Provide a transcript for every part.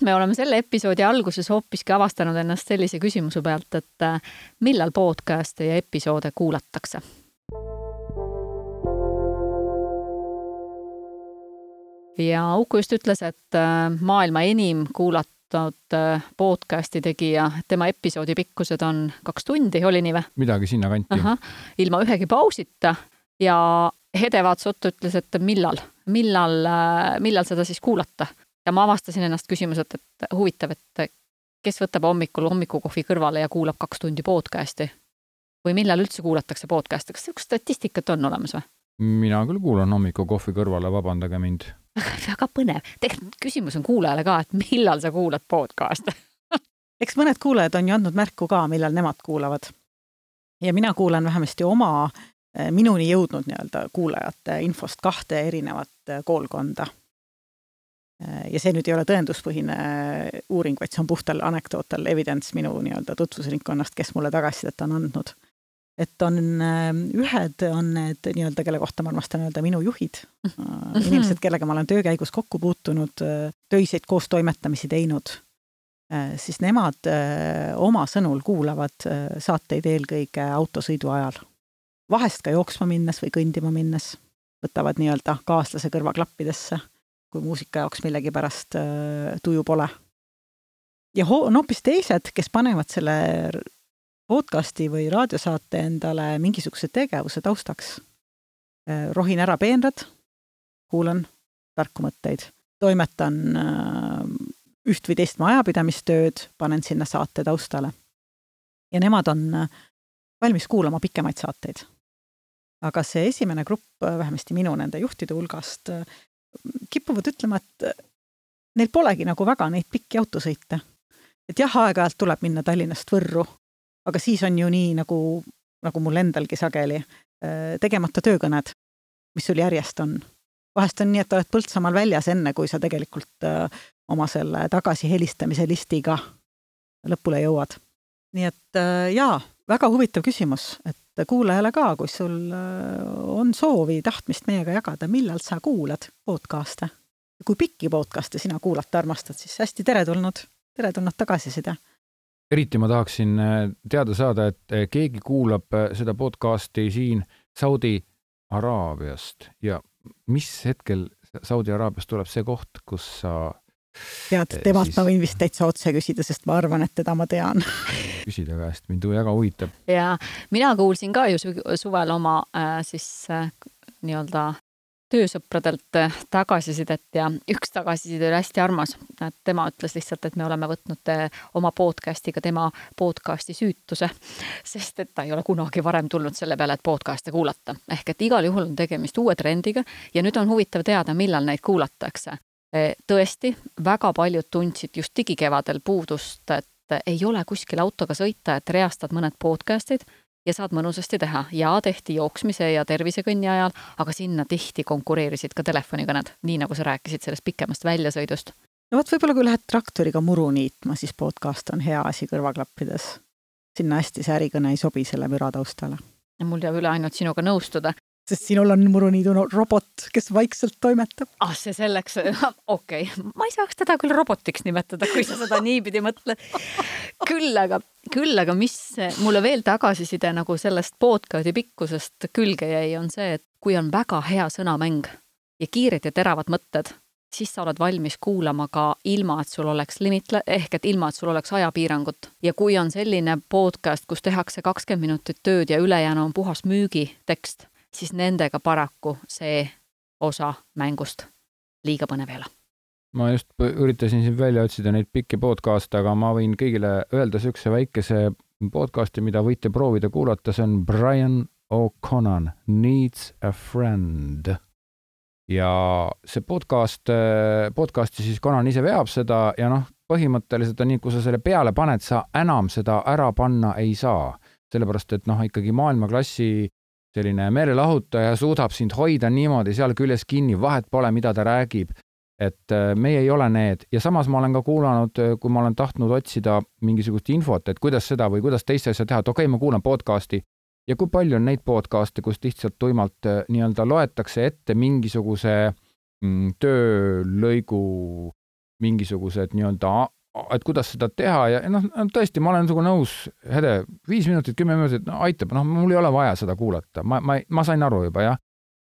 me oleme selle episoodi alguses hoopiski avastanud ennast sellise küsimuse pealt, et äh, millal podcast'e ja episoode kuulatakse? ja Uku just ütles, et äh, maailma enim kuulatud äh, podcast'i tegija, tema episoodi pikkused on kaks tundi, oli nii või? midagi sinnakanti. ilma ühegi pausita ja Hede vaatas otsa, ütles, et millal, millal, millal seda siis kuulata ja ma avastasin ennast küsimuselt, et huvitav, et kes võtab hommikul hommikukohvi kõrvale ja kuulab kaks tundi podcast'i? Või millal üldse kuulatakse podcast'e, kas niisugust statistikat on olemas või? mina küll kuulan hommikukohvi kõrvale, vabandage mind. Väga põnev, tegelikult küsimus on kuulajale ka, et millal sa kuulad podcast'e eks mõned kuulajad on ju andnud märku ka, millal nemad kuulavad. ja mina kuulan vähemasti oma eh, minuni jõudnud nii-öelda kuulajate infost kahte erinevat eh, koolkonda ja see nüüd ei ole tõenduspõhine uuring, vaid see on puhtal anekdootal evidence minu nii-öelda tutvusringkonnast, kes mulle tagasisidet on andnud. et on, ühed on need nii-öelda, kelle kohta ma armastan öelda minu juhid, mhm. inimesed, kellega ma olen töö käigus kokku puutunud, töiseid koostoimetamisi teinud, siis nemad oma sõnul kuulavad saateid eelkõige autosõidu ajal. vahest ka jooksma minnes või kõndima minnes, võtavad nii-öelda kaaslase kõrvaklappidesse kui muusika jaoks millegipärast äh, tuju pole. ja on hoopis teised, kes panevad selle podcasti või raadiosaate endale mingisuguse tegevuse taustaks. Äh, rohin ära peenrad, kuulan tarku mõtteid, toimetan äh, üht või teist majapidamistööd, panen sinna saate taustale. ja nemad on valmis kuulama pikemaid saateid. aga see esimene grupp, vähemasti minu nende juhtide hulgast, kipuvad ütlema, et äh, neil polegi nagu väga neid pikki autosõite. et jah, aeg-ajalt tuleb minna Tallinnast Võrru, aga siis on ju nii, nagu, nagu mul endalgi sageli, äh, tegemata töökõned, mis sul järjest on. vahest on nii, et oled Põltsamaal väljas, enne kui sa tegelikult äh, oma selle tagasihelistamise listiga lõpule jõuad. nii et jaa, väga huvitav küsimus, et kuulajale ka, kui sul äh, on soovi, tahtmist meiega jagada, millal sa kuulad podcast'e? kui pikki podcast'e sina kuulata armastad, siis hästi teretulnud, teretulnud tagasiside. eriti ma tahaksin äh, teada saada, et äh, keegi kuulab seda podcast'i siin Saudi Araabiast ja mis hetkel Saudi Araabiast tuleb see koht, kus sa tead, temalt siis... ma võin vist täitsa otse küsida, sest ma arvan, et teda ma tean küsida käest, mind väga huvitab. ja mina kuulsin ka ju suvel oma äh, siis äh, nii-öelda töösõpradelt äh, tagasisidet ja üks tagasiside oli hästi armas. tema ütles lihtsalt, et me oleme võtnud äh, oma podcast'iga tema podcast'i süütuse, sest et ta ei ole kunagi varem tulnud selle peale, et podcast'e kuulata. ehk et igal juhul on tegemist uue trendiga ja nüüd on huvitav teada, millal neid kuulatakse tõesti, väga paljud tundsid just digikevadel puudust, et ei ole kuskil autoga sõita, et reastad mõned podcast'id ja saad mõnusasti teha ja tehti jooksmise ja tervisekõnni ajal, aga sinna tihti konkureerisid ka telefonikõned, nii nagu sa rääkisid sellest pikemast väljasõidust. no vot, võib-olla kui lähed traktoriga muru niitma, siis podcast on hea asi kõrvaklappides. sinna hästi see ärikõne ei sobi selle müra taustale. mul jääb üle ainult sinuga nõustuda sest sinul on muruniidu robot, kes vaikselt toimetab. ah, see selleks, okei okay., ma ei saaks teda küll robotiks nimetada, kui sa seda niipidi mõtled. küll aga, küll aga mis mulle veel tagasiside nagu sellest podcast'i pikkusest külge jäi, on see, et kui on väga hea sõnamäng ja kiired ja teravad mõtted, siis sa oled valmis kuulama ka ilma, et sul oleks limit, ehk et ilma, et sul oleks ajapiirangut. ja kui on selline podcast, kus tehakse kakskümmend minutit tööd ja ülejäänu on puhas müügitekst siis nendega paraku see osa mängust liiga põnev ei ole. ma just üritasin siin välja otsida neid pikki podcast'e, aga ma võin kõigile öelda niisuguse väikese podcast'i, mida võite proovida kuulata, see on Brian O'Connor Needs a Friend. ja see podcast, podcast'i siis Conan ise veab seda ja noh, põhimõtteliselt on nii, kui sa selle peale paned, sa enam seda ära panna ei saa sellepärast et noh, ikkagi maailmaklassi selline meelelahutaja suudab sind hoida niimoodi seal küljes kinni, vahet pole, mida ta räägib. et äh, meie ei ole need ja samas ma olen ka kuulanud, äh, kui ma olen tahtnud otsida mingisugust infot, et kuidas seda või kuidas teist asja teha, et okei okay,, ma kuulan podcast'i ja kui palju on neid podcast'e, kus lihtsalt tuimalt äh, nii-öelda loetakse ette mingisuguse mm, töölõigu mingisugused nii-öelda, et kuidas seda teha ja noh, tõesti, ma olen sinuga nõus, Hede, viis minutit, kümme minutit, no aitab, noh, mul ei ole vaja seda kuulata, ma, ma, ma sain aru juba, jah.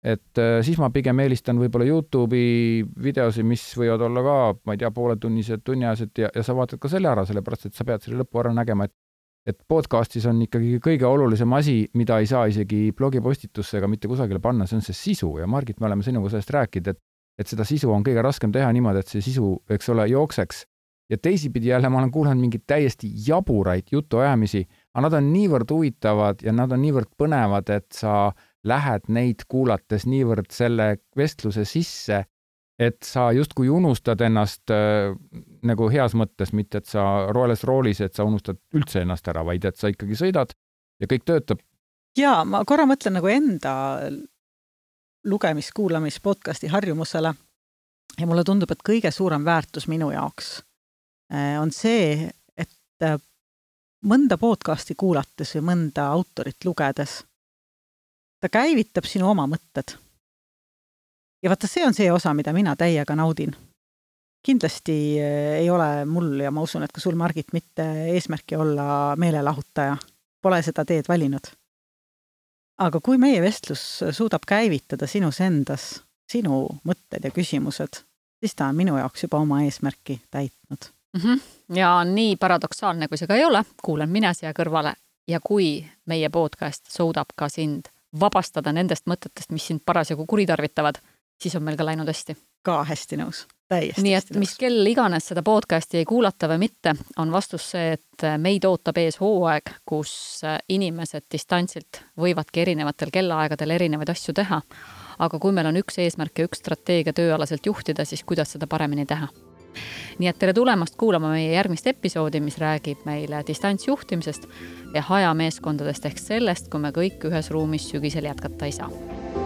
et äh, siis ma pigem eelistan võib-olla Youtube'i videosi, mis võivad olla ka, ma ei tea, pooletunnised, tunniajased ja, ja sa vaatad ka selle ära, sellepärast et sa pead selle lõpu ära nägema, et et podcastis on ikkagi kõige olulisem asi, mida ei saa isegi blogipostitusse ega mitte kusagile panna, see on see sisu ja Margit, me oleme sinuga sellest rääkinud, et et seda sisu on kõige raskem teha niimoodi, et see sisu, eks ole, jookseks. Ja teisipidi jälle ma olen kuulanud mingeid täiesti jaburaid jutuajamisi, aga nad on niivõrd huvitavad ja nad on niivõrd põnevad, et sa lähed neid kuulates niivõrd selle vestluse sisse, et sa justkui unustad ennast äh, nagu heas mõttes, mitte et sa roeles roolis, et sa unustad üldse ennast ära, vaid et sa ikkagi sõidad ja kõik töötab. jaa, ma korra mõtlen nagu enda lugemis, kuulamis, podcasti harjumusele ja mulle tundub, et kõige suurem väärtus minu jaoks on see, et äh, mõnda podcasti kuulates või mõnda autorit lugedes ta käivitab sinu oma mõtted ja vaata, see on see osa, mida mina täiega naudin. kindlasti eh, ei ole mul ja ma usun, et ka sul, Margit, mitte eesmärki olla meelelahutaja. Pole seda teed valinud. aga kui meie vestlus suudab käivitada sinus endas sinu mõtted ja küsimused, siis ta on minu jaoks juba oma eesmärki täitnud mm. -hmm. ja nii paradoksaalne, kui see ka ei ole, kuulan mina siia kõrvale ja kui meie podcast suudab ka sind vabastada nendest mõtetest, mis sind parasjagu kuritarvitavad siis on meil ka läinud hästi. ka hästi nõus, täiesti nii et mis kell iganes seda podcast'i ei kuulata või mitte, on vastus see, et meid ootab ees hooaeg, kus inimesed distantsilt võivadki erinevatel kellaaegadel erinevaid asju teha. aga kui meil on üks eesmärk ja üks strateegia tööalaselt juhtida, siis kuidas seda paremini teha nii et tere tulemast kuulama meie järgmist episoodi, mis räägib meile distantsjuhtimisest ja hajameeskondadest ehk sellest, kui me kõik ühes ruumis sügisel jätkata ei saa